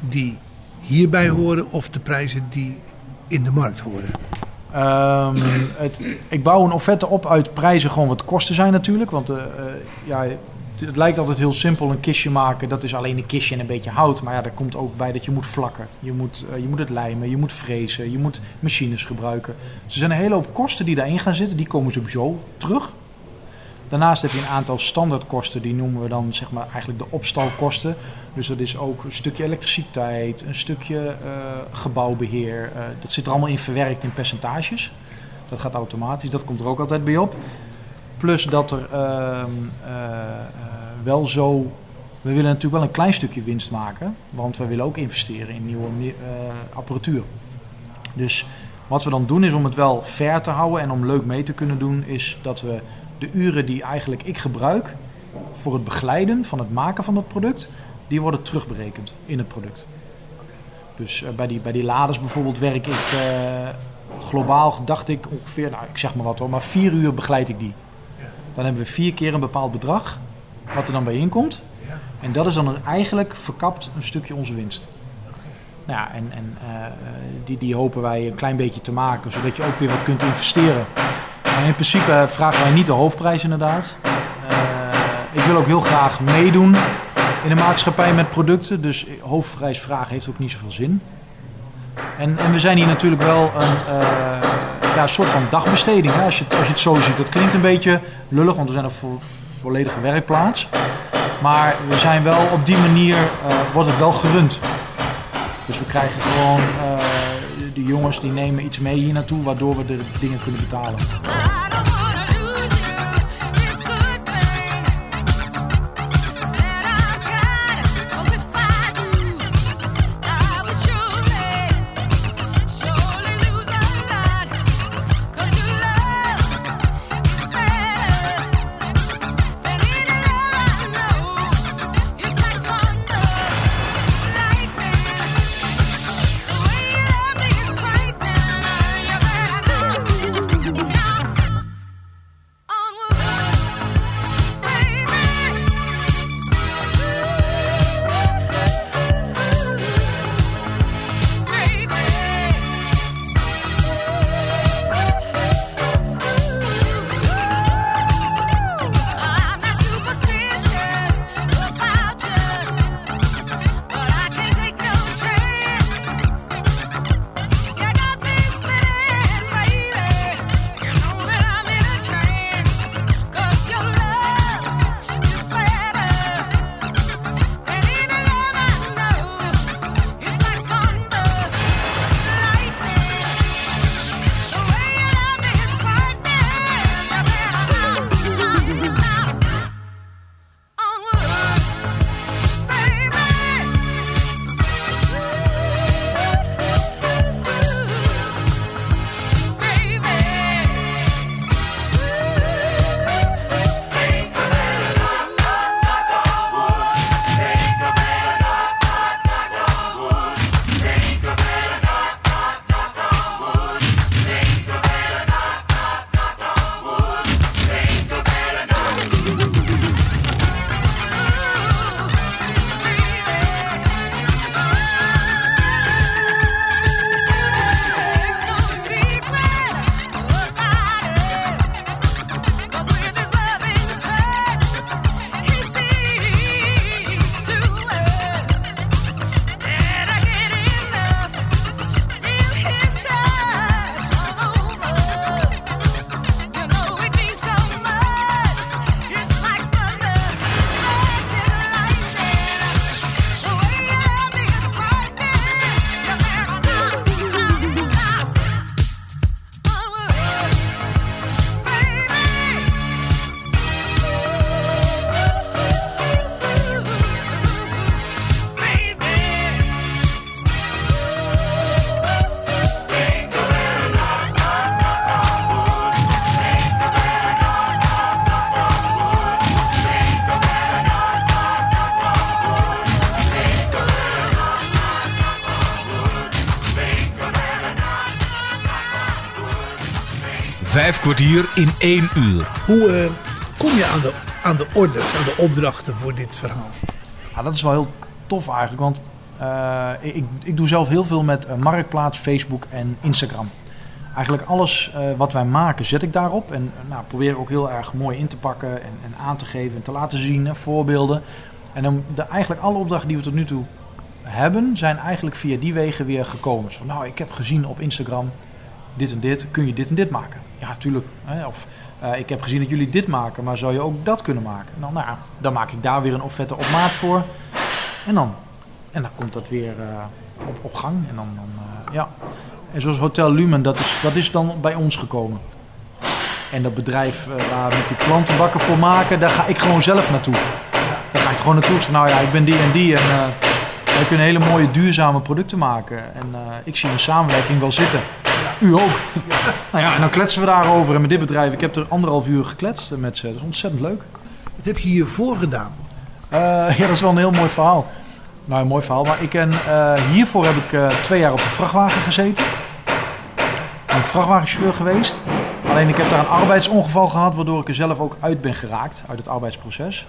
die hierbij horen of de prijzen die in de markt horen? Ehm, het, ik bouw een offerte op uit prijzen gewoon wat kosten zijn natuurlijk. Want eh, eh, ja, het, lijkt altijd heel simpel een kistje maken. Dat is alleen een kistje en een beetje hout. Maar ja, daar komt ook bij dat je moet vlakken. Je moet, eh, je moet het lijmen, je moet frezen, je moet machines gebruiken. Dus er zijn een hele hoop kosten die daarin gaan zitten. Die komen sowieso terug. Daarnaast heb je een aantal standaardkosten, die noemen we dan zeg maar eigenlijk de opstalkosten. Dus dat is ook een stukje elektriciteit, een stukje eh, gebouwbeheer. eh, dat zit er allemaal in verwerkt in percentages. Dat gaat automatisch, dat komt er ook altijd bij op. Plus dat er ehm, eh, wel zo. We willen natuurlijk wel een klein stukje winst maken, want we willen ook investeren in nieuwe apparatuur. Dus wat we dan doen is om het wel fair te houden en om leuk mee te kunnen doen, is dat we de uren die eigenlijk ik gebruik voor het begeleiden van het maken van dat product, die worden terugberekend in het product. Dus eh, bij, die, bij die laders bijvoorbeeld werk ik eh, globaal, dacht ik ongeveer, nou ik zeg maar wat hoor, maar vier uur begeleid ik die. Dan hebben we vier keer een bepaald bedrag, wat er dan bij inkomt. En dat is dan eigenlijk verkapt een stukje onze winst. Nou ja, en, en eh, die, die hopen wij een klein beetje te maken, zodat je ook weer wat kunt investeren. In principe vragen wij niet de hoofdprijs inderdaad. Eh, ik wil ook heel graag meedoen in de maatschappij met producten. Dus hoofdprijs vragen heeft ook niet zoveel zin. En, en we zijn hier natuurlijk wel een eh, ja, soort van dagbesteding. Als, je, het- als het zo ziet. Dat klinkt een beetje lullig, want we zijn een vo- volledige werkplaats. Maar we zijn wel op die manier, eh, wordt het wel gerund. Dus we krijgen gewoon, de jongens die nemen iets mee hier naartoe, waardoor we de dingen kunnen betalen. Vijf kwartier in één uur. Hoe eh, kom je aan de, aan de orders, aan de opdrachten voor dit verhaal? Ja, dat is wel heel tof eigenlijk, want Eh, ik, ik doe zelf heel veel met eh, Marktplaats, Facebook en Instagram. Eigenlijk alles eh, wat wij maken zet ik daarop. En nou, probeer ik ook heel erg mooi in te pakken en, en aan te geven en te laten zien, voorbeelden. En dan de, eigenlijk alle opdrachten die we tot nu toe hebben, zijn eigenlijk via die wegen weer gekomen. Dus van, nou, ik heb gezien op Instagram dit en dit, kun je dit en dit maken? Ja, tuurlijk. Of eh, ik heb gezien dat jullie dit maken, maar zou je ook dat kunnen maken? Nou, nou dan maak ik daar weer een offerte op maat voor. En dan, en dan komt dat weer eh, op, gang. En dan, dan eh, ja. En zoals Hotel Lumen, dat is, dat is dan bij ons gekomen. En dat bedrijf waar we met die plantenbakken voor maken, daar ga ik gewoon zelf naartoe. Daar ga ik gewoon naartoe. Zeg, nou ja, ik ben die en die en wij kunnen hele mooie duurzame producten maken. En ik zie een samenwerking wel zitten. U ook. nou ja, en dan kletsen we daarover. En met dit bedrijf, ik heb er anderhalf uur gekletst met ze. Dat is ontzettend leuk. Wat heb je hiervoor gedaan? Eh, ja, dat is wel een heel mooi verhaal. Nou, een mooi verhaal. Maar ik ken, eh, hiervoor heb ik eh, twee jaar op de vrachtwagen gezeten. Ben ik vrachtwagenchauffeur geweest. Alleen ik heb daar een arbeidsongeval gehad, waardoor ik er zelf ook uit ben geraakt, uit het arbeidsproces.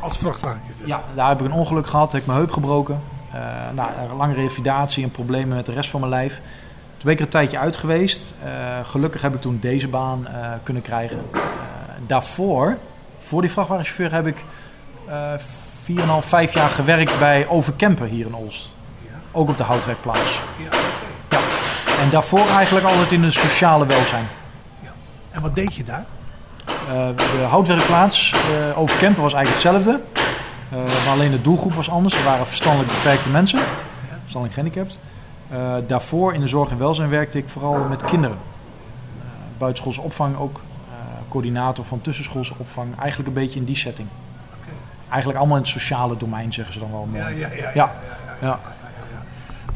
Als vrachtwagenchauffeur? Ja, daar heb ik een ongeluk gehad, heb ik mijn heup gebroken. Eh nou, lange revalidatie en problemen met de rest van mijn lijf. Ben ik er een tijdje uit geweest. Eh, gelukkig heb ik toen deze baan eh, kunnen krijgen. Eh, daarvoor, voor die vrachtwagenchauffeur, heb ik eh 4,5, 5 jaar gewerkt bij Overkemper hier in Olst. Ook op de houtwerkplaats. Ja. En daarvoor eigenlijk altijd in de sociale welzijn. En wat deed je daar? De houtwerkplaats Overkempen was eigenlijk hetzelfde. Maar alleen de doelgroep was anders. Er waren verstandelijk beperkte mensen. Verstandelijk gehandicapt. Eh, daarvoor in de zorg en welzijn werkte ik vooral met kinderen. Eh buitenschoolse opvang ook. eh, coördinator van tussenschoolse opvang. Eigenlijk een beetje in die setting. Eigenlijk allemaal in het sociale domein zeggen ze dan wel. Ja, ja, ja, ja, ja.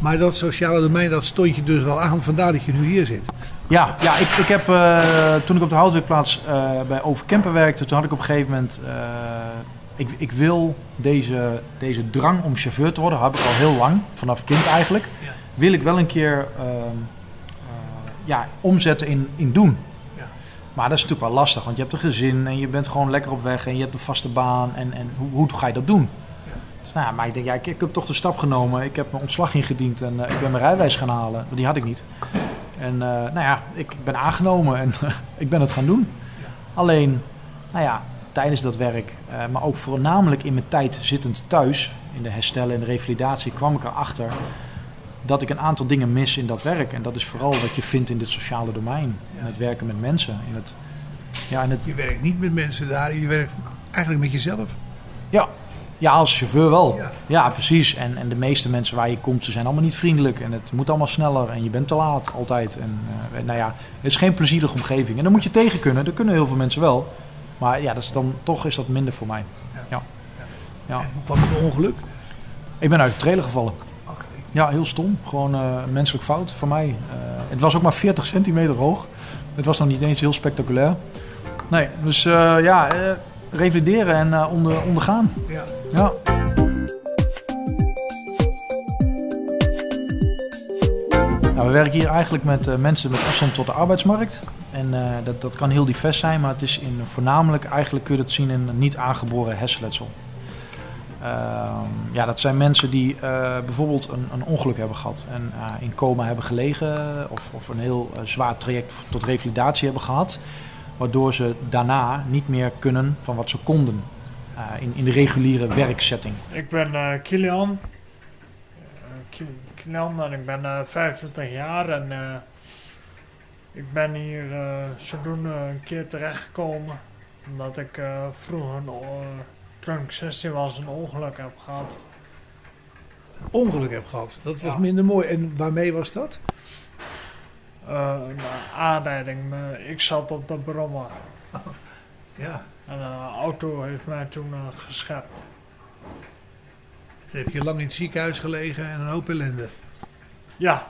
Maar dat sociale domein, dat stond je dus wel aan. Vandaar dat je nu hier zit. Ja, ja ik, ik heb, toen ik op de houtwerkplaats eh, bij Overkempen werkte, toen had ik op een gegeven moment... ik, ik wil deze, deze drang om chauffeur te worden, heb ik al heel lang, vanaf kind eigenlijk. Wil ik wel een keer ehm, eh, ja, omzetten in, in doen. Maar dat is natuurlijk wel lastig, want je hebt een gezin en je bent gewoon lekker op weg en je hebt een vaste baan. En, en hoe, hoe ga je dat doen? Dus nou ja, maar ik denk, ja, ik, ik heb toch de stap genomen. Ik heb mijn ontslag ingediend en eh, ik ben mijn rijwijs gaan halen. Want die had ik niet. En eh, nou ja, ik ben aangenomen en ik ben het gaan doen. Alleen, nou ja, tijdens dat werk, maar ook voornamelijk in mijn tijd zittend thuis, in de herstellen en de revalidatie, kwam ik erachter dat ik een aantal dingen mis in dat werk. En dat is vooral wat je vindt in dit sociale domein. In het werken met mensen. In het, ja, in het, Je werkt niet met mensen daar, je werkt eigenlijk met jezelf. ja, ja, als chauffeur wel. Ja, precies. En, en de meeste mensen waar je komt, ze zijn allemaal niet vriendelijk. En het moet allemaal sneller. En je bent te laat altijd. En eh, nou ja, het is geen plezierige omgeving. En dan moet je tegen kunnen. Dat kunnen heel veel mensen wel. Maar ja, dat is dan, toch is dat minder voor mij. Ja. ja. Hoe kwam het ongeluk? Ik ben uit de trailer gevallen. Ja, heel stom. Gewoon een menselijk fout van mij. Eh, het was ook maar 40 centimeter hoog. Het was nog niet eens heel spectaculair. Nee, dus eh, ja, revalideren en onder, ondergaan. Ja. Ja. Nou, we werken hier eigenlijk met mensen met afstand tot de arbeidsmarkt. En dat, dat kan heel divers zijn, maar het is in, voornamelijk eigenlijk kun je dat zien in een niet aangeboren hersenletsel. Ehm, ja, dat zijn mensen die eh, bijvoorbeeld een, een ongeluk hebben gehad en eh, in coma hebben gelegen of, of een heel eh, zwaar traject tot revalidatie hebben gehad, waardoor ze daarna niet meer kunnen van wat ze konden in, in de reguliere werksetting. Ik ben Kilian. Ki- Kilian en ik ben eh 25 jaar en ik ben hier eh, zodoende een keer terechtgekomen. Omdat ik vroeger, een, ik 16 was, een ongeluk heb gehad. Ongeluk heb gehad. Dat was Ja. minder mooi. En waarmee was dat? Eh, een aanrijding. Ik zat op de brommer. Ja. En een auto heeft mij toen eh, geschept. Toen heb je lang in het ziekenhuis gelegen en een hoop ellende. Ja.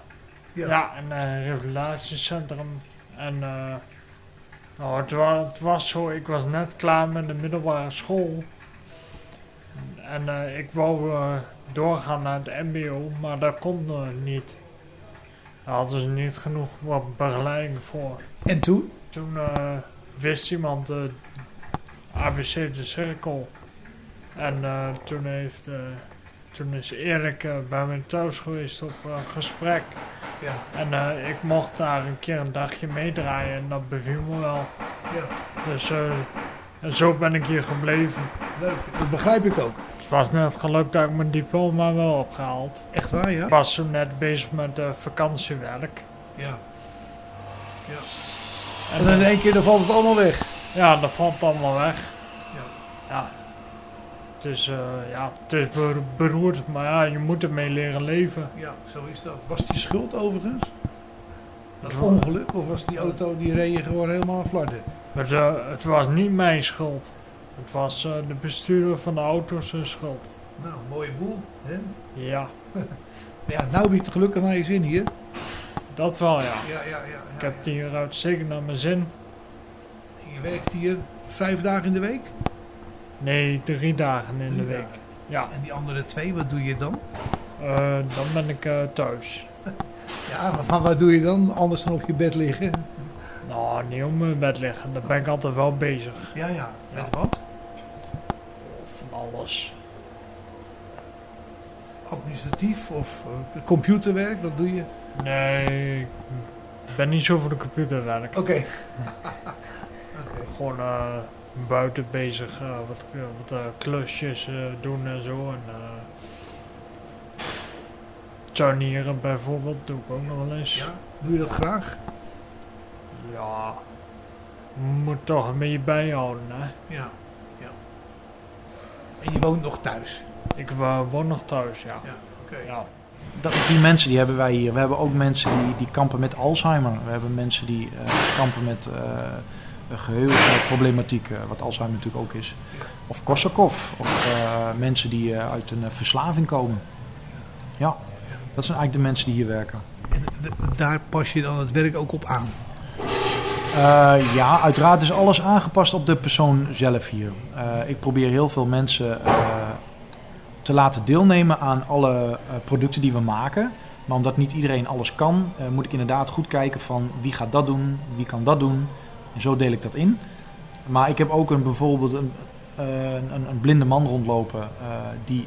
Ja. Ja, een eh, revalidatiecentrum. En eh, nou, het, het was zo, ik was net klaar met de middelbare school. En eh, ik wou eh, doorgaan naar het mbo, maar dat kon eh, niet. Daar hadden ze niet genoeg wat begeleiding voor. En toen? Toen wist iemand de ABC de cirkel. En toen heeft toen is Erik bij mij thuis geweest op gesprek. Ja. En ik mocht daar een keer een dagje meedraaien en dat beviel me wel. Ja. Dus en zo ben ik hier gebleven. Leuk, dat begrijp ik ook. Het was net geluk dat ik mijn diploma wel opgehaald. Echt waar, ja? Ik was toen net bezig met eh, vakantiewerk. Ja. ja. En dan in één keer dan valt het allemaal weg. Ja, dat valt allemaal weg. Ja. Ja. Het is, eh, ja, het is ber- beroerd, maar ja, je moet ermee leren leven. Ja, zo is dat. Was die schuld overigens? Dat ongeluk? Of was die auto die reed je gewoon helemaal aan flarden? Het, het was niet mijn schuld. Het was eh, de bestuurder van de auto zijn schuld. Nou, mooie boel. Hè? Ja, Ja, nou je het gelukkig naar je zin hier. dat wel ja. Ja, ja, ja. ja, Ik heb het hier uitstekend naar mijn zin. En Je werkt hier vijf dagen in de week? Nee, drie dagen in de week. dagen. Ja, En die andere twee, wat doe je dan? eh, dan ben ik eh, thuis. Ja, maar wat doe je dan? Anders dan op je bed liggen? Nou, niet op mijn bed liggen. Daar ben ik altijd wel bezig. Ja, ja. Met Ja. wat? Van alles. Administratief of eh, computerwerk? Wat doe je? Nee, ik ben niet zo voor de computerwerk. Oké. Oké. Gewoon eh, buiten bezig, eh, wat, wat klusjes doen en zo. En, tuinieren bijvoorbeeld doe ik ook nog wel eens. Ja? Doe je dat graag? Ja, moet toch een beetje bijhouden, hè. Ja. ja. En je woont nog thuis? Ik wa- woon nog thuis, ja. Ja, oké. Ja. Dat, die mensen die hebben wij hier. We hebben ook mensen die, die kampen met Alzheimer. We hebben mensen die eh, kampen met eh geheugenproblematiek, eh, wat Alzheimer natuurlijk ook is. Of Korsakoff. Of eh, mensen die eh, uit een eh, verslaving komen. Ja, dat zijn eigenlijk de mensen die hier werken. En daar pas je dan het werk ook op aan? Eh, ja, uiteraard is alles aangepast op de persoon zelf hier. Eh, ik probeer heel veel mensen eh, te laten deelnemen aan alle producten die we maken. Maar omdat niet iedereen alles kan, moet ik inderdaad goed kijken van wie gaat dat doen, wie kan dat doen. En zo deel ik dat in. Maar ik heb ook een, bijvoorbeeld een, een, een blinde man rondlopen. die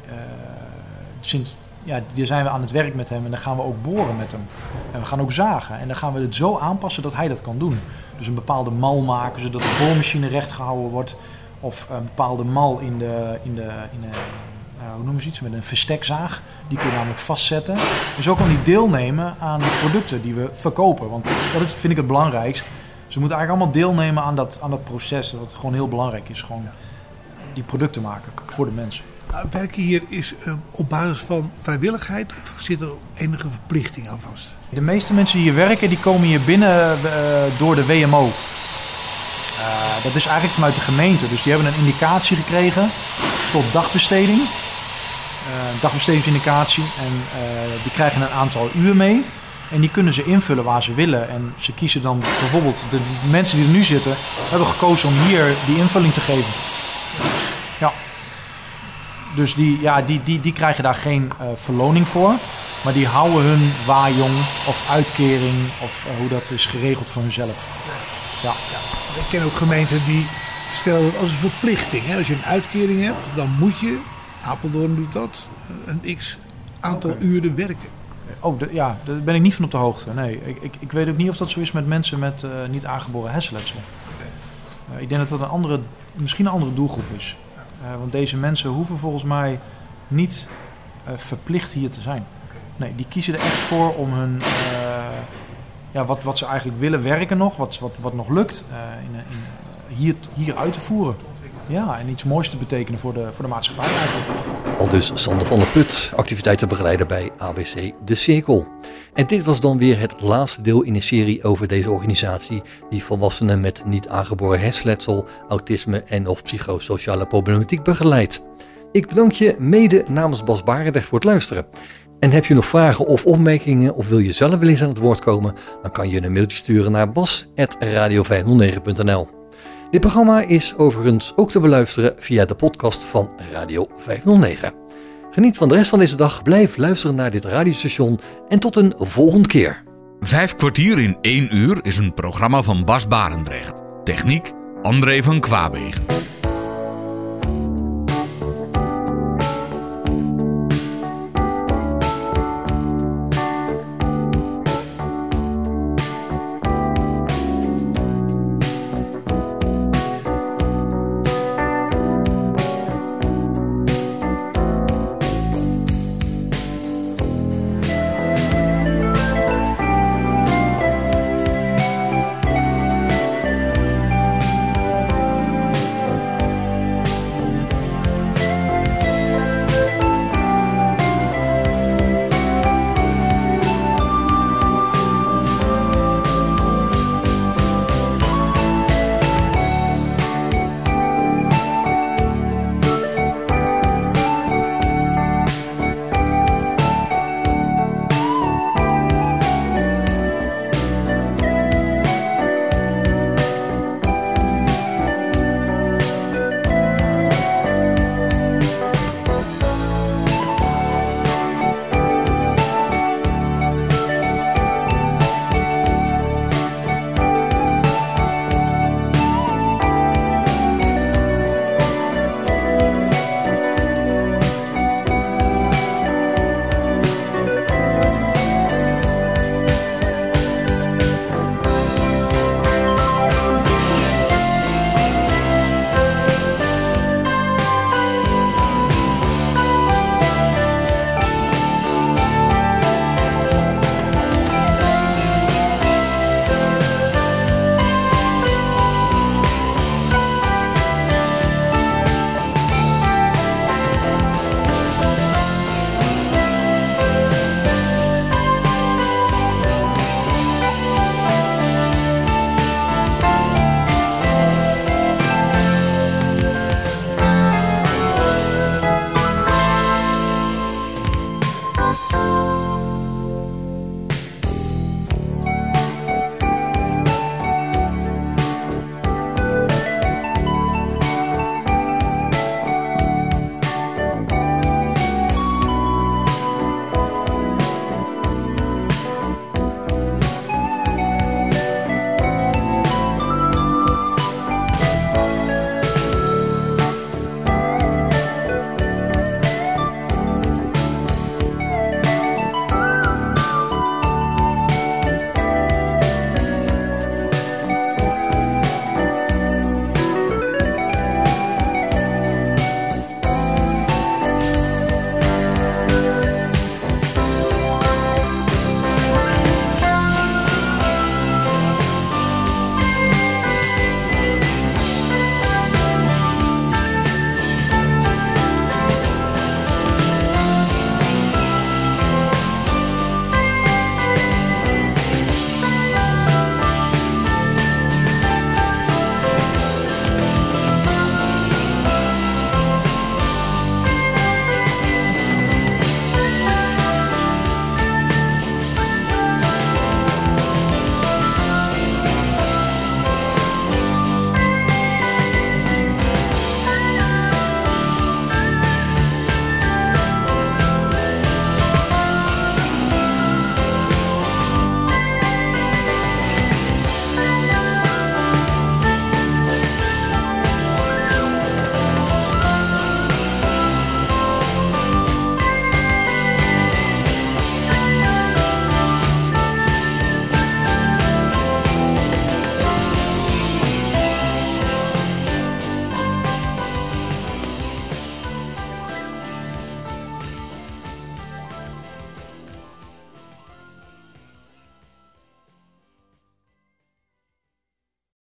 sinds, ja, die zijn we aan het werk met hem en dan gaan we ook boren met hem. En we gaan ook zagen. En dan gaan we het zo aanpassen dat hij dat kan doen. Dus een bepaalde mal maken zodat de boormachine recht gehouden wordt. Of een bepaalde mal in de, in de, in de eh, hoe noemen ze iets, met een verstekzaag. Die kun je namelijk vastzetten. En zo kan hij deelnemen aan de producten die we verkopen. Want dat is, vind ik het belangrijkst. Ze moeten eigenlijk allemaal deelnemen aan dat, aan dat proces. Wat gewoon heel belangrijk is. Gewoon die producten maken voor de mensen. Nou, werken hier is eh, op basis van vrijwilligheid of zit er enige verplichting aan vast? De meeste mensen die hier werken, die komen hier binnen eh, door de WMO. Eh, dat is eigenlijk vanuit de gemeente. Dus die hebben een indicatie gekregen tot dagbesteding. Eh, dagbestedingsindicatie. En eh, die krijgen een aantal uur mee. En die kunnen ze invullen waar ze willen. En ze kiezen dan bijvoorbeeld, de mensen die er nu zitten, hebben gekozen om hier die invulling te geven. Ja. Dus die, ja, die, die, die krijgen daar geen eh, verloning voor. Maar die houden hun waaijong of uitkering of eh, hoe dat is geregeld voor hunzelf. Ja. Ik ken ook gemeenten die stellen dat als een verplichting. Hè? Als je een uitkering hebt, dan moet je, Apeldoorn doet dat, een x aantal uren werken. Oh, de- ja, daar ben ik niet van op de hoogte. Nee, ik, ik, ik weet ook niet of dat zo is met mensen met eh, niet aangeboren hersenletsel. Ik denk dat dat een andere, misschien een andere doelgroep is. Eh, want deze mensen hoeven volgens mij niet eh, verplicht hier te zijn. Nee, die kiezen er echt voor om hun, eh, ja, wat, wat ze eigenlijk willen werken nog, wat, wat, wat nog lukt, in, in, hier, hier uit te voeren. Ja, en iets moois te betekenen voor de, voor de maatschappij eigenlijk. Al dus Sander van der Put, activiteitenbegeleider bij ABC De Cirkel. En dit was dan weer het laatste deel in de serie over deze organisatie die volwassenen met niet aangeboren hersenletsel, autisme en of psychosociale problematiek begeleidt. Ik bedank je mede namens Bas Barendrecht voor het luisteren. En heb je nog vragen of opmerkingen of wil je zelf wel eens aan het woord komen, dan kan je een mailtje sturen naar bas.radio509.nl. Dit programma is overigens ook te beluisteren via de podcast van Radio 509. Geniet van de rest van deze dag, blijf luisteren naar dit radiostation en tot een volgende keer. Vijf kwartier in één uur is een programma van Bas Barendrecht. Techniek André van Kwaabegen.